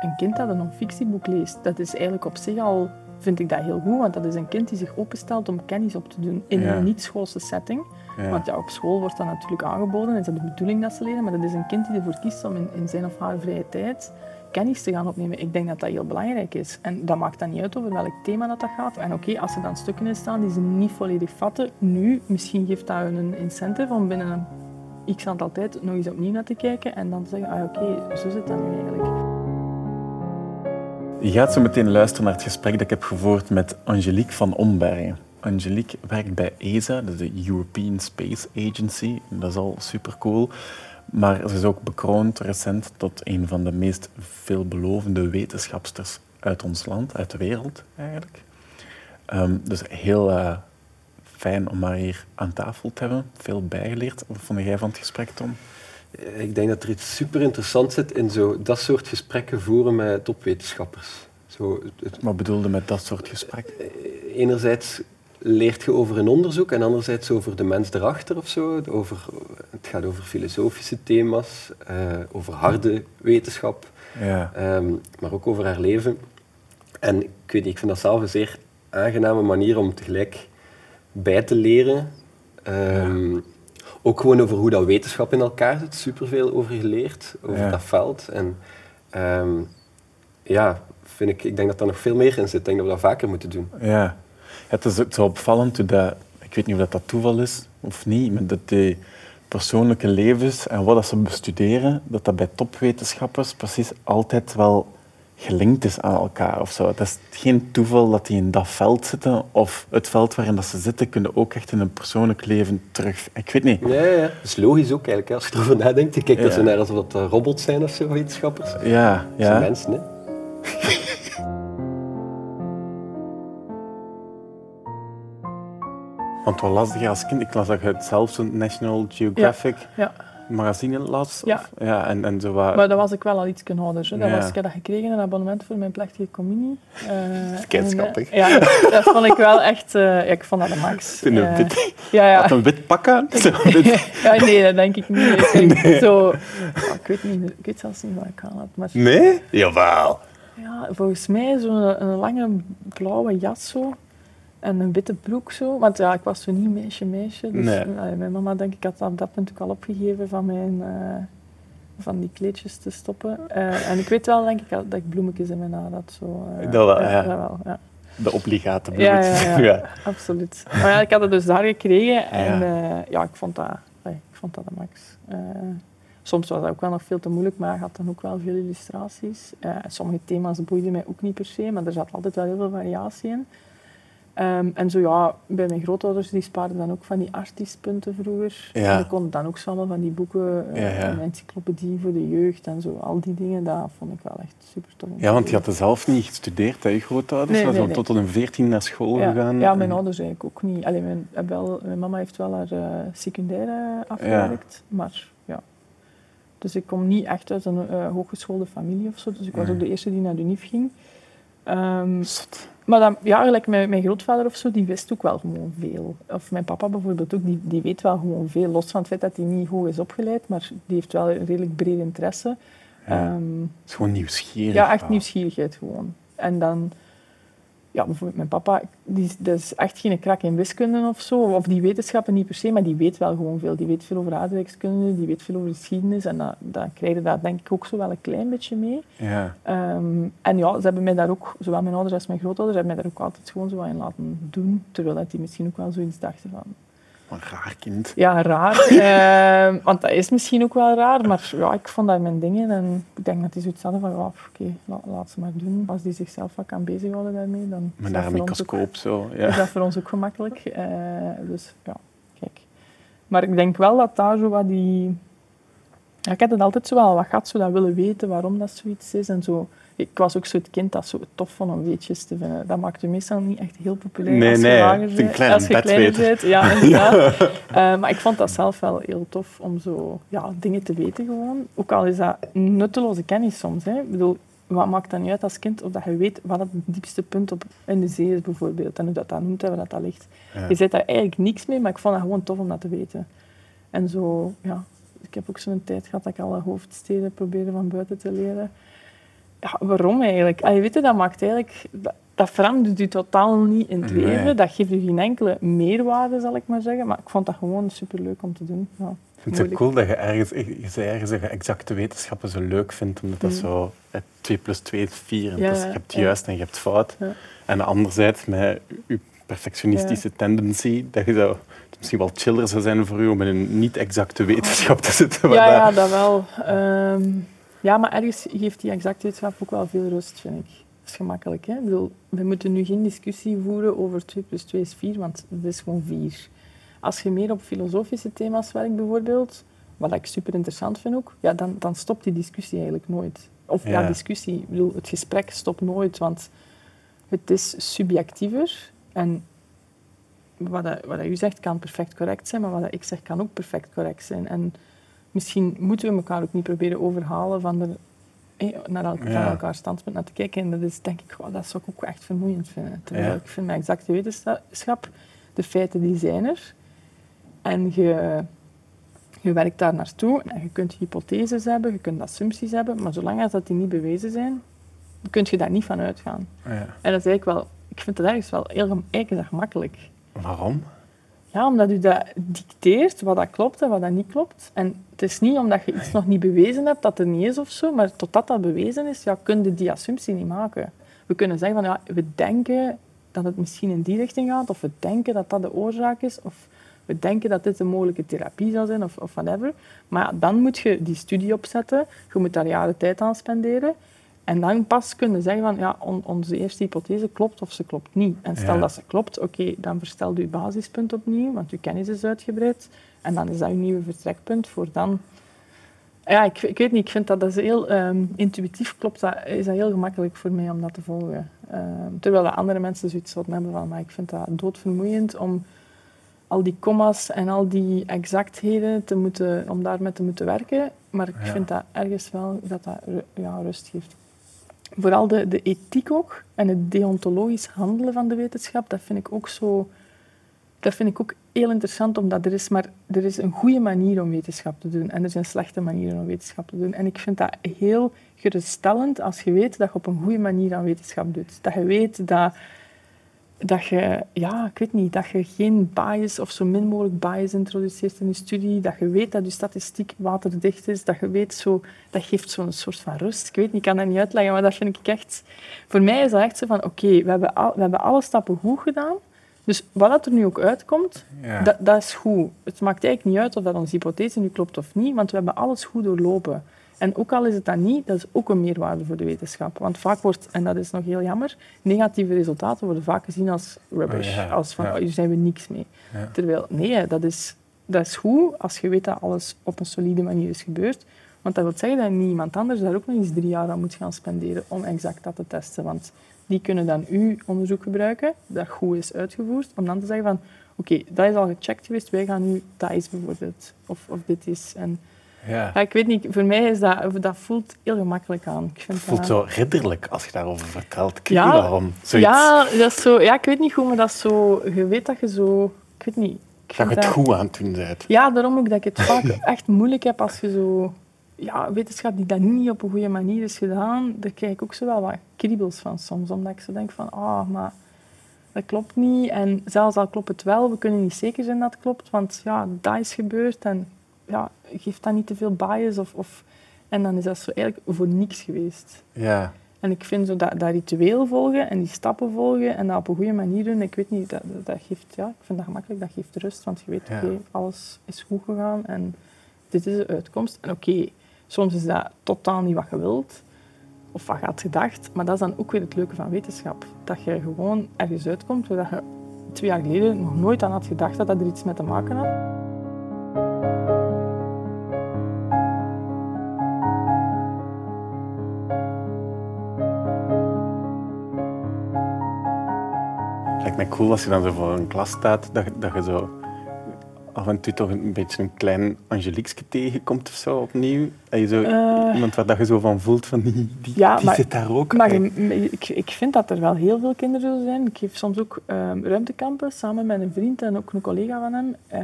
een kind dat een non-fictieboek leest, dat is eigenlijk op zich al, vind ik dat heel goed, want dat is een kind die zich openstelt om kennis op te doen in Ja. een niet-schoolse setting. Ja. Want ja, op school wordt dat natuurlijk aangeboden, is dat de bedoeling dat ze leren, maar dat is een kind die ervoor kiest om in, in zijn of haar vrije tijd kennis te gaan opnemen. Ik denk dat dat heel belangrijk is. En dat maakt dan niet uit over welk thema dat, dat gaat. En oké, als er dan stukken in staan die ze niet volledig vatten, nu, misschien geeft dat hun een incentive om binnen een x aantal tijd nog eens opnieuw naar te kijken en dan te zeggen, ah oké, zo zit dat nu eigenlijk. Je gaat zo meteen luisteren naar het gesprek dat ik heb gevoerd met Angelique van Ombergen. Angelique werkt bij ESA, de European Space Agency. Dat is al super cool. Maar ze is ook bekroond recent tot een van de meest veelbelovende wetenschapsters uit ons land, uit de wereld eigenlijk. Ehm, dus heel eh, fijn om haar hier aan tafel te hebben. Veel bijgeleerd. Wat vond jij van het gesprek, Tom? Eh, Ik denk dat er iets super interessants zit in zo dat soort gesprekken voeren met topwetenschappers. Zo, het- Wat bedoelde met dat soort gesprekken? enerzijds leert je over een onderzoek en anderzijds over de mens erachter of zo. Over, het gaat over filosofische thema's, eh, over harde wetenschap, Ja. ehm, maar ook over haar leven. En ik weet niet, ik vind dat zelf een zeer aangename manier om tegelijk bij te leren. Ehm, Ook gewoon over hoe dat wetenschap in elkaar zit, superveel over geleerd, over Ja. dat veld. En ehm, ja, vind ik, ik denk dat daar nog veel meer in zit. Ik denk dat we dat vaker moeten doen. Ja, het is ook zo opvallend dat, ik weet niet of dat, dat toeval is of niet, maar dat die persoonlijke levens en wat dat ze bestuderen, dat dat bij topwetenschappers precies altijd wel gelinkt is aan elkaar of zo. Het is geen toeval dat die in dat veld zitten of het veld waarin dat ze zitten kunnen ook echt in hun persoonlijk leven terug. Ik weet niet. Ja, ja, ja. Dat is logisch ook eigenlijk, hè, als je erover nadenkt. Je kijkt dat Ja. ze naar alsof dat eh, robots zijn of zo, wetenschappers. Dat Ja, zijn ja. mensen, hè. Want wat las je als kind? Ik las dat je het zelf zo'n National Geographic Ja, magazine las. Ja. Of- ja en, en zo maar dan was ik wel al iets ouder. Hè. Dat Ja. was, ik heb dat gekregen, een abonnement voor mijn plechtige communie. Schattig. Ja, dat vond ik wel echt... eh, ja, ik vond dat de max. In een wit- ja, ja. Had een wit pak aan? Ja, nee, dat denk ik niet. Ik denk Zo, oh, ik, weet niet. Ik weet zelfs niet wat ik aan had. Maar Nee? Jawel. ja, volgens mij zo'n een lange blauwe jas zo. En een witte broek zo. Want ja, ik was zo niet meisje, meisje. Dus Nee. eh, mijn mama, denk ik, had op dat punt ook al opgegeven van mijn... eh, van die kleedjes te stoppen. Eh, en ik weet wel, denk ik, dat ik bloemetjes in mijn haar had. Zo, Dat wel, ja. dat wel, ja. De obligate Ja, bloemetjes. ja, ja, absoluut. Maar ja, ik had het dus daar gekregen en Ja. ja, ja ik, vond dat, ik vond dat de max. Soms was dat ook wel nog veel te moeilijk, maar ik had dan ook wel veel illustraties. Sommige thema's boeiden mij ook niet per se, maar er zat altijd wel heel veel variatie in. Ehm, en zo ja, bij mijn grootouders, die spaarden dan ook van die artiestpunten vroeger. Ja. En die konden dan ook allemaal van die boeken, eh, Ja, ja. een encyclopedie voor de jeugd en zo. Al die dingen, dat vond ik wel echt super tof. Ja, want je had zelf niet gestudeerd, hè, je grootouders. Nee, Nee, nee, nee, tot een veertien naar school Ja, gegaan. ja, mijn En- ouders eigenlijk ook niet. Allee, mijn, heb wel, mijn mama heeft wel haar eh secundaire afgewerkt, maar ja. Dus ik kom niet echt uit een eh, hooggeschoolde familie of zo, dus ik was ook de eerste die naar de UNIF ging. Zot. maar dan, ja, gelijk mijn, mijn grootvader of zo, die wist ook wel gewoon veel. Of mijn papa bijvoorbeeld ook, die, die weet wel gewoon veel. Los van het feit dat hij niet hoog is opgeleid, maar die heeft wel een redelijk breed interesse. Ja. Ehm, Het is gewoon nieuwsgierig. ja, echt nieuwsgierigheid gewoon. En dan, ja, bijvoorbeeld mijn papa, die, dat is echt geen krak in wiskunde of zo, of die wetenschappen niet per se, maar die weet wel gewoon veel. Die weet veel over aardrijkskunde, die weet veel over geschiedenis en dat, dat krijg je daar denk ik ook zo wel een klein beetje mee. Ja. Ehm, en ja, ze hebben mij daar ook, zowel mijn ouders als mijn grootouders, hebben mij daar ook altijd gewoon zo wat in laten doen, terwijl dat die misschien ook wel zoiets dachten van, Een raar kind. ja, raar. Ehm, want dat is misschien ook wel raar, maar ja, ik vond dat mijn dingen. En ik denk dat die zoiets hadden van, ja, oké, la- laat ze maar doen. Als die zichzelf wat kan bezighouden daarmee, dan is Met dat, voor ons ook, microscoop zo. is Ja. dat voor ons ook gemakkelijk. Eh, dus ja, kijk. Maar ik denk wel dat daar zo wat die... Ja, ik had het altijd zo wel wat gehad, zo dat willen weten waarom dat zoiets is en zo. Ik was ook zo het kind dat zo tof vond om weetjes te vinden. Dat maakt je meestal niet echt heel populair Nee, als je nee, lager bent. als je kleiner bent. Ja, inderdaad. Eh, maar ik vond dat zelf wel heel tof om zo ja, dingen te weten gewoon. Ook al is dat nutteloze kennis soms. Hè. Ik bedoel, wat maakt dat niet uit als kind of dat je weet wat het diepste punt op in de zee is bijvoorbeeld. En hoe dat, dat noemt en waar dat, dat ligt. Ja. Je zet daar eigenlijk niks mee, maar ik vond dat gewoon tof om dat te weten. En zo, ja, ik heb ook zo'n tijd gehad dat ik alle hoofdsteden probeerde van buiten te leren. ja, waarom eigenlijk? Ah, je weet, dat maakt eigenlijk... Dat, dat verandert je totaal niet in het Nee. leven. Dat geeft je geen enkele meerwaarde, zal ik maar zeggen. Maar ik vond dat gewoon superleuk om te doen. Ja. Ik vind het cool dat je ergens, je zei ergens dat je exacte wetenschappen zo leuk vindt, omdat dat Mm. zo eh, 2 plus 2 is 4. En Ja, dus je hebt ja. juist en je hebt fout. En anderzijds met je perfectionistische tendency, dat je zo, misschien wel chiller zou zijn voor u om in een niet-exacte wetenschap te zitten. Ja, dat- ja, dat wel. Ehm, ja, maar ergens geeft die exact wetenschap ook wel veel rust, vind ik. Dat is gemakkelijk. Hè? Ik bedoel, we moeten nu geen discussie voeren over 2 plus 2 is 4, want het is gewoon 4. Als je meer op filosofische thema's werkt, bijvoorbeeld, wat ik super interessant vind ook, ja, dan, dan stopt die discussie eigenlijk nooit. Of ja, Ja. discussie, ik bedoel, het gesprek stopt nooit, want het is subjectiever. En wat, dat, wat dat u zegt kan perfect correct zijn, maar wat dat ik zeg kan ook perfect correct zijn. En misschien moeten we elkaar ook niet proberen overhalen van er, eh, naar elk, van Ja. elkaar standpunt naar te kijken. En dat is denk ik, wow, dat zou ik ook echt vermoeiend vinden. Terwijl Ja. ik vind met exacte wetenschap, de feiten die zijn er. En je, je werkt daar naartoe en je kunt hypotheses hebben, je kunt assumpties hebben, maar zolang als dat die niet bewezen zijn, kun je daar niet van uitgaan. Ja. En dat is eigenlijk wel, ik vind het ergens wel heel eigenlijk is dat gemakkelijk. Waarom? Ja, omdat u dat dicteert wat dat klopt en wat dat niet klopt. En het is niet omdat je iets nog niet bewezen hebt dat er niet is of zo, maar totdat dat bewezen is, ja, kun je die assumptie niet maken. We kunnen zeggen van ja, we denken dat het misschien in die richting gaat, of we denken dat dat de oorzaak is, of we denken dat dit een mogelijke therapie zou zijn, of, whatever. Maar dan moet je die studie opzetten, je moet daar jaren tijd aan spenderen. En dan pas kunnen zeggen van, ja, on- onze eerste hypothese klopt of ze klopt niet. En stel Ja. dat ze klopt, oké, dan verstel je basispunt opnieuw, want je kennis is uitgebreid. En dan is dat je nieuwe vertrekpunt voor dan... Ja, ik, ik weet niet, ik vind dat, dat is heel ehm, intuïtief klopt, dat, is dat heel gemakkelijk voor mij om dat te volgen. Ehm, terwijl de andere mensen zoiets zouden hebben van, maar ik vind dat doodvermoeiend om al die commas en al die exactheden te moeten, om daarmee te moeten werken. Maar ik Ja. vind dat ergens wel dat dat ja, rust geeft. Vooral de, de ethiek ook en het deontologisch handelen van de wetenschap, dat vind ik ook zo... Dat vind ik ook heel interessant, omdat er is, maar er is een goede manier om wetenschap te doen en er zijn slechte manieren om wetenschap te doen. En ik vind dat heel geruststellend als je weet dat je op een goede manier aan wetenschap doet. Dat je weet dat, dat je, ja, ik weet niet, dat je geen bias of zo min mogelijk bias introduceert in je studie, dat je weet dat je statistiek waterdicht is, dat je weet zo, dat geeft zo'n soort van rust. Ik weet niet, ik kan dat niet uitleggen, maar dat vind ik echt, voor mij is dat echt zo van, oké, we, hebben al, we hebben alle stappen goed gedaan, dus wat dat er nu ook uitkomt, Ja. dat, dat is goed. Het maakt eigenlijk niet uit of dat onze hypothese nu klopt of niet, want we hebben alles goed doorlopen. En ook al is het dat niet, dat is ook een meerwaarde voor de wetenschap. Want vaak wordt, en dat is nog heel jammer, negatieve resultaten worden vaak gezien als rubbish. Oh ja, Als van, ja. oh, hier zijn we niks mee. Ja. Terwijl, nee, dat is, dat is goed als je weet dat alles op een solide manier is gebeurd. Want dat wil zeggen dat niemand anders daar ook nog eens drie jaar aan moet gaan spenderen om exact dat te testen. Want die kunnen dan uw onderzoek gebruiken, dat goed is uitgevoerd, om dan te zeggen van, oké, dat is al gecheckt geweest, wij gaan nu dat is bijvoorbeeld, of, of dit is. En, Ja. ja, ik weet niet, voor mij is dat, dat voelt heel gemakkelijk aan. Ik vind Het voelt dat- zo ridderlijk als je daarover vertelt. Ik weet Ja. Zoiets, Ja, dat is zo, ja, ik weet niet hoe, maar dat is zo, je weet dat je zo, ik weet niet. Ik dat je het goed aan het doen bent. Ja, daarom ook dat ik het vaak echt moeilijk heb als je zo... Ja, wetenschap die dat niet op een goede manier is gedaan, daar krijg ik ook zo wel wat kriebels van soms. Omdat ik zo denk van, ah, maar dat klopt niet. En zelfs al klopt het wel, we kunnen niet zeker zijn dat het klopt. Want ja, dat is gebeurd en ja, geeft dat niet te veel bias. Of, of, en dan is dat zo eigenlijk voor niks geweest. Ja. En ik vind zo dat, dat ritueel volgen en die stappen volgen en dat op een goede manier doen, ik weet niet, dat, dat- geeft, ja, ik vind dat gemakkelijk, dat geeft rust, want je weet, Ja. oké, alles is goed gegaan en dit is de uitkomst. En oké, soms is dat totaal niet wat je wilt, of wat je had gedacht, maar dat is dan ook weer het leuke van wetenschap. Dat je gewoon ergens uitkomt waar je twee jaar geleden nog nooit aan had gedacht dat dat er iets mee te maken had. Cool als je dan zo voor een klas staat, dat, je- dat je zo af en toe toch een beetje een klein Angeliekske tegenkomt of zo opnieuw? En je zo, Eh. iemand waar dat je zo van voelt van die, die, Ja, die maar- zit daar ook. Maar ik, ik vind dat er wel heel veel kinderen zo zijn. Ik geef soms ook ehm, ruimtekampen samen met een vriend en ook een collega van hem. Eh,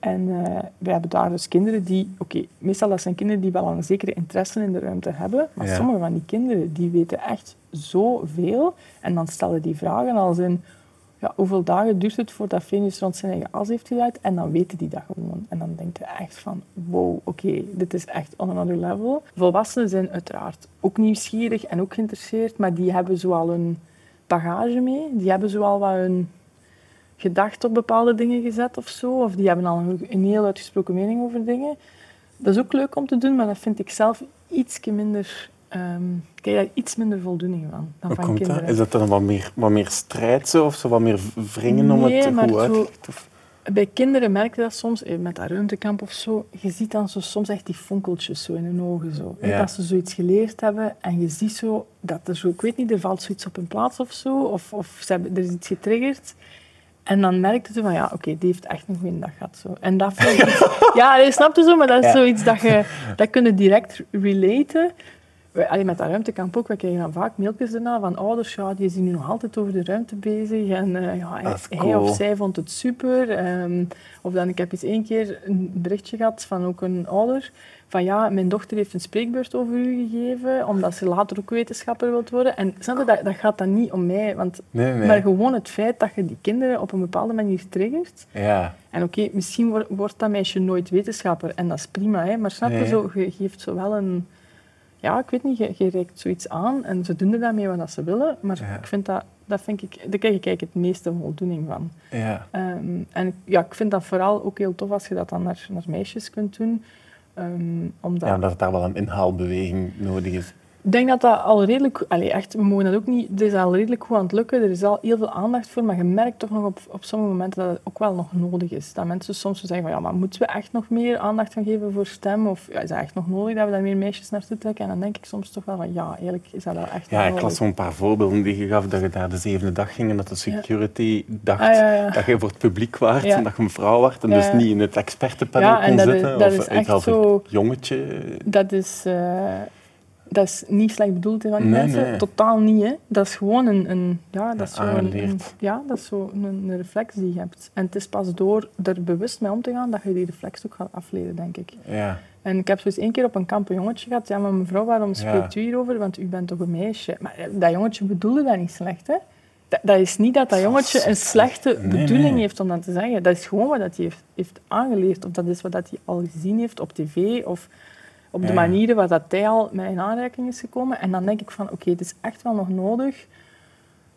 en eh wij hebben daar dus kinderen die... Oké, meestal dat zijn kinderen die wel een zekere interesse in de ruimte hebben. Maar Ja. sommige van die kinderen, die weten echt zoveel. En dan stellen die vragen als in... Ja, hoeveel dagen duurt het voordat Venus rond zijn eigen as heeft gedraaid? En dan weten die dat gewoon. En dan denk je echt van, wow, oké, dit is echt on another level. Volwassenen zijn uiteraard ook nieuwsgierig en ook geïnteresseerd, maar die hebben zoal een bagage mee. Die hebben zoal wat hun gedacht op bepaalde dingen gezet of zo. Of die hebben al een, een heel uitgesproken mening over dingen. Dat is ook leuk om te doen, maar dat vind ik zelf iets minder... ik krijg daar iets minder voldoening van dan Hoe van komt kinderen. dat? Is dat dan wat meer, wat meer strijd zo, of zo wat meer wringen om het maar goed uit te? Of- Bij kinderen merk je dat soms, eh, met dat ruimtekamp of zo, je ziet dan zo soms echt die fonkeltjes zo in hun ogen. Zo. Ja. Dat ze zoiets geleerd hebben en je ziet zo dat er zo, ik weet niet, er valt zoiets op hun plaats of zo, of, of ze hebben, er is iets getriggerd. En dan merkte ze van, ja, oké, die heeft echt een goede dag gehad. Zo. En dat ik Ja, je snapt het zo, maar dat is Ja. zoiets dat je dat kun je direct relaten. Wij- allee, met dat ruimtekamp ook, we krijgen dan vaak mailtjes daarna van ouders, ja, die zijn nu nog altijd over de ruimte bezig. En eh, ja, hij, of zij vond het super. Ehm, of dan, ik heb eens één keer een berichtje gehad van ook een ouder, van ja, mijn dochter heeft een spreekbeurt over u gegeven, omdat ze later ook wetenschapper wilt worden. En snap je, dat, dat gaat dan niet om mij, want, Nee, nee. maar gewoon het feit dat je die kinderen op een bepaalde manier triggert. Ja, En oké, misschien wor- wordt dat meisje nooit wetenschapper en dat is prima, hè, maar snap je, Nee. zo, je geeft zo wel een... Ja, ik weet niet, je, je reikt zoiets aan en ze doen er daarmee wat ze willen, maar Ja. ik vind dat, dat vind ik, daar krijg ik eigenlijk het meeste voldoening van. ja. Ehm, en ik- ja, ik vind dat vooral ook heel tof als je dat dan naar, naar meisjes kunt doen. Ehm, omdat ja, omdat daar wel een inhaalbeweging nodig is. Ik denk dat dat al redelijk... Allee, echt, we mogen dat ook niet... Het is al redelijk goed aan het lukken. Er is al heel veel aandacht voor, maar je merkt toch nog op, op sommige momenten dat het ook wel nog nodig is. Dat mensen soms zeggen van, ja, maar moeten we echt nog meer aandacht gaan geven voor stem? Of ja, is dat echt nog nodig dat we daar meer meisjes naartoe trekken? En dan denk ik soms toch wel van, ja, eigenlijk is dat wel echt Ja, ik las zo'n paar voorbeelden die je gaf, dat je daar de zevende dag ging en dat de security dacht Ah, ja, dat je voor het publiek waart Ja. en dat je een vrouw werd en dus niet in het expertenpanel kon zitten. dat of is echt zo- jongetje. Dat is, eh, dat is niet slecht bedoeld van die Nee, mensen. nee. Totaal niet. Hè. Dat is gewoon een, een, ja, dat is Ja, zo een, ja, dat is zo een, een reflex die je hebt. En het is pas door er bewust mee om te gaan dat je die reflex ook gaat afleren, denk ik. Ja, En ik heb zo eens één keer op een kamp een jongetje gehad. Ja, maar mevrouw, waarom spreekt Ja. u hierover? Want u bent toch een meisje? Maar eh, dat jongetje bedoelde dat niet slecht, hè? Dat, dat is niet dat dat jongetje een slechte Nee, bedoeling heeft om dat te zeggen. Dat is gewoon wat dat hij heeft, heeft aangeleerd. Of dat is wat dat hij al gezien heeft op tv. Of op de manieren waar dat hij al met in aanraking is gekomen. En dan denk ik van, oké, het is echt wel nog nodig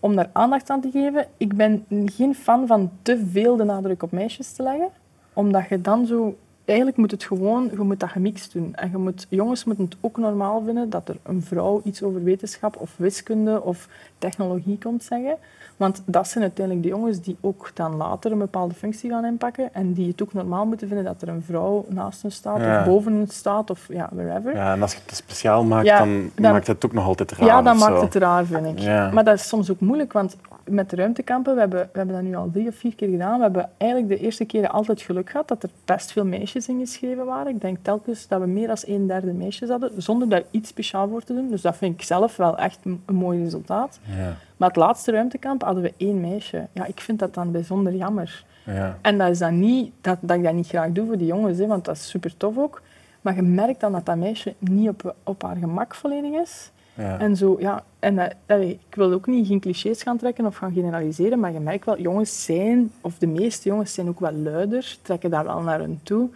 om daar aandacht aan te geven. Ik ben geen fan van te veel de nadruk op meisjes te leggen. Omdat je dan zo... Eigenlijk moet het gewoon... Je moet dat gemixt doen. En je moet, jongens moeten het ook normaal vinden dat er een vrouw iets over wetenschap of wiskunde of technologie komt zeggen. Want dat zijn uiteindelijk de jongens die ook dan later een bepaalde functie gaan inpakken. En die het ook normaal moeten vinden dat er een vrouw naast hen staat Ja. of boven hen staat of ja, wherever. ja, en als je het speciaal maakt, Ja, dan, dan- maakt het ook nog altijd raar. Ja, dan maakt het raar, vind ik. Ja. Maar dat is soms ook moeilijk, want met de ruimtekampen, we hebben, we hebben dat nu al drie of vier keer gedaan, we hebben eigenlijk de eerste keren altijd geluk gehad dat er best veel meisjes ingeschreven waren. Ik denk telkens dat we meer dan een derde meisjes hadden, zonder daar iets speciaal voor te doen. Dus dat vind ik zelf wel echt een, een mooi resultaat. Ja, Maar het laatste ruimtekamp hadden we één meisje. Ja, ik vind dat dan bijzonder jammer. ja. En dat is dan niet dat, dat ik dat niet graag doe voor die jongens, hè, want dat is super tof ook. Maar je merkt dan dat dat meisje niet op, op haar gemak volledig is. Ja. En zo, ja, en allee, ik wil ook niet geen clichés gaan trekken of gaan generaliseren, maar je merkt wel, jongens zijn, of de meeste jongens zijn ook wel luider, trekken daar wel naar hun toe.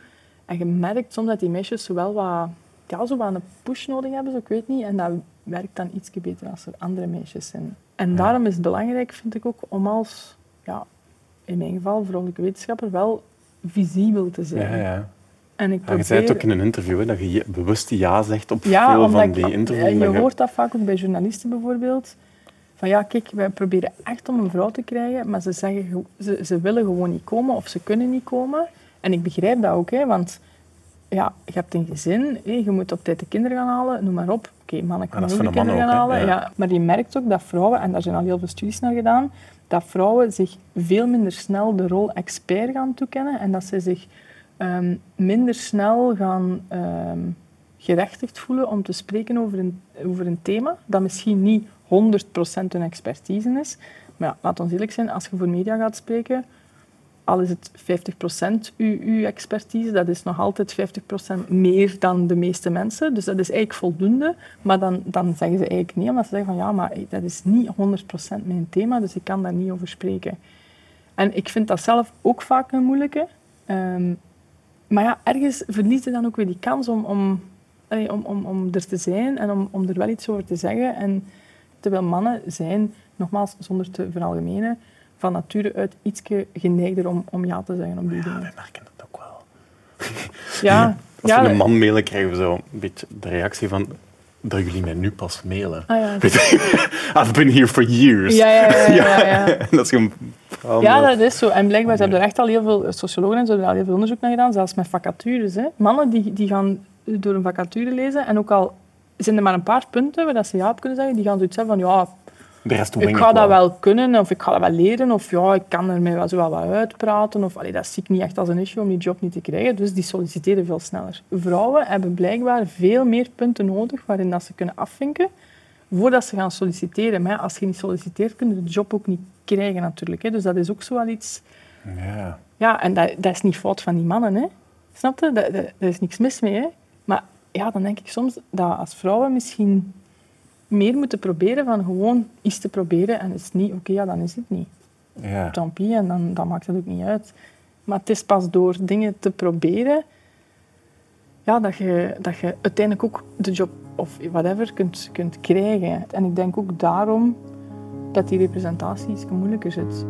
En je merkt soms dat die meisjes wel wat, ja, zo wat een push nodig hebben, zo, ik weet niet. En dat werkt dan iets beter als er andere meisjes zijn. En Ja. daarom is het belangrijk, vind ik ook, om als, ja, in mijn geval, vrouwelijke wetenschapper, wel visibel te zijn. ja, ja. En ik Ja, je probeer... zei het ook in een interview, hè, dat je bewust ja zegt op Ja, veel van ik- die interviews. ja, je hoort dat vaak ook bij journalisten bijvoorbeeld. Van ja, kijk, wij proberen echt om een vrouw te krijgen, maar ze, zeggen, ge- ze, ze willen gewoon niet komen of ze kunnen niet komen. En ik begrijp dat ook, hè, want ja, je hebt een gezin, hé, je moet op tijd de kinderen gaan halen, noem maar op. Oké, mannen is kunnen ook de kinderen gaan ook, halen. ja. Ja. Maar je merkt ook dat vrouwen, en daar zijn al heel veel studies naar gedaan, dat vrouwen zich veel minder snel de rol expert gaan toekennen en dat ze zich ehm, minder snel gaan ehm, gerechtigd voelen om te spreken over een, over een thema dat misschien niet 100% hun expertise is. Maar ja, laat ons eerlijk zijn, als je voor media gaat spreken, al is het 50% uw, uw expertise, dat is nog altijd 50% meer dan de meeste mensen. Dus dat is eigenlijk voldoende. Maar dan, dan zeggen ze eigenlijk nee, omdat ze zeggen van ja, maar dat is niet 100% mijn thema, dus ik kan daar niet over spreken. En ik vind dat zelf ook vaak een moeilijke. Ehm, maar ja, ergens verlies je dan ook weer die kans om, om, allee, om, om, om er te zijn en om, om er wel iets over te zeggen. En terwijl mannen zijn, nogmaals, zonder te veralgemenen, van nature uit iets geneigder om, om ja te zeggen op die Ja, dingen. wij merken dat ook wel. Ja, Als ja, we een man mailen, krijgen we zo een beetje de reactie van dat jullie mij nu pas mailen. Ah, ja. I've been here for years. Ja, ja, ja, ja, ja. En dat is gewoon... Ja, dat- is zo. En blijkbaar ze hebben er echt al heel veel sociologen en zo hebben er al heel veel onderzoek naar gedaan, zelfs met vacatures. Hè. Mannen die, die gaan door een vacature lezen en ook al zijn er maar een paar punten waar dat ze ja op kunnen zeggen, die gaan zoiets van ja, De rest ik ga dat wel. wel kunnen of ik ga dat wel leren of ja, ik kan er mij wel zo wel wat uitpraten. Of, allee, dat zie ik niet echt als een issue om die job niet te krijgen. Dus die solliciteren veel sneller. Vrouwen hebben blijkbaar veel meer punten nodig waarin dat ze kunnen afvinken voordat ze gaan solliciteren. Maar ja, als je niet solliciteert, kun je de job ook niet krijgen natuurlijk. Hè. Dus dat is ook zo wel iets... Ja. Ja, en dat, dat is niet fout van die mannen, hè. Snap je? Daar, is niks mis mee, hè. Maar ja, dan denk ik soms dat als vrouwen misschien meer moeten proberen van gewoon iets te proberen en is het niet, oké, ja, dan is het niet. ja. Tant pis, en dan, dan maakt het ook niet uit. Maar het is pas door dingen te proberen ja, dat, je, dat je uiteindelijk ook de job of whatever kunt, kunt krijgen. En ik denk ook daarom dat die representatie iets moeilijker zit.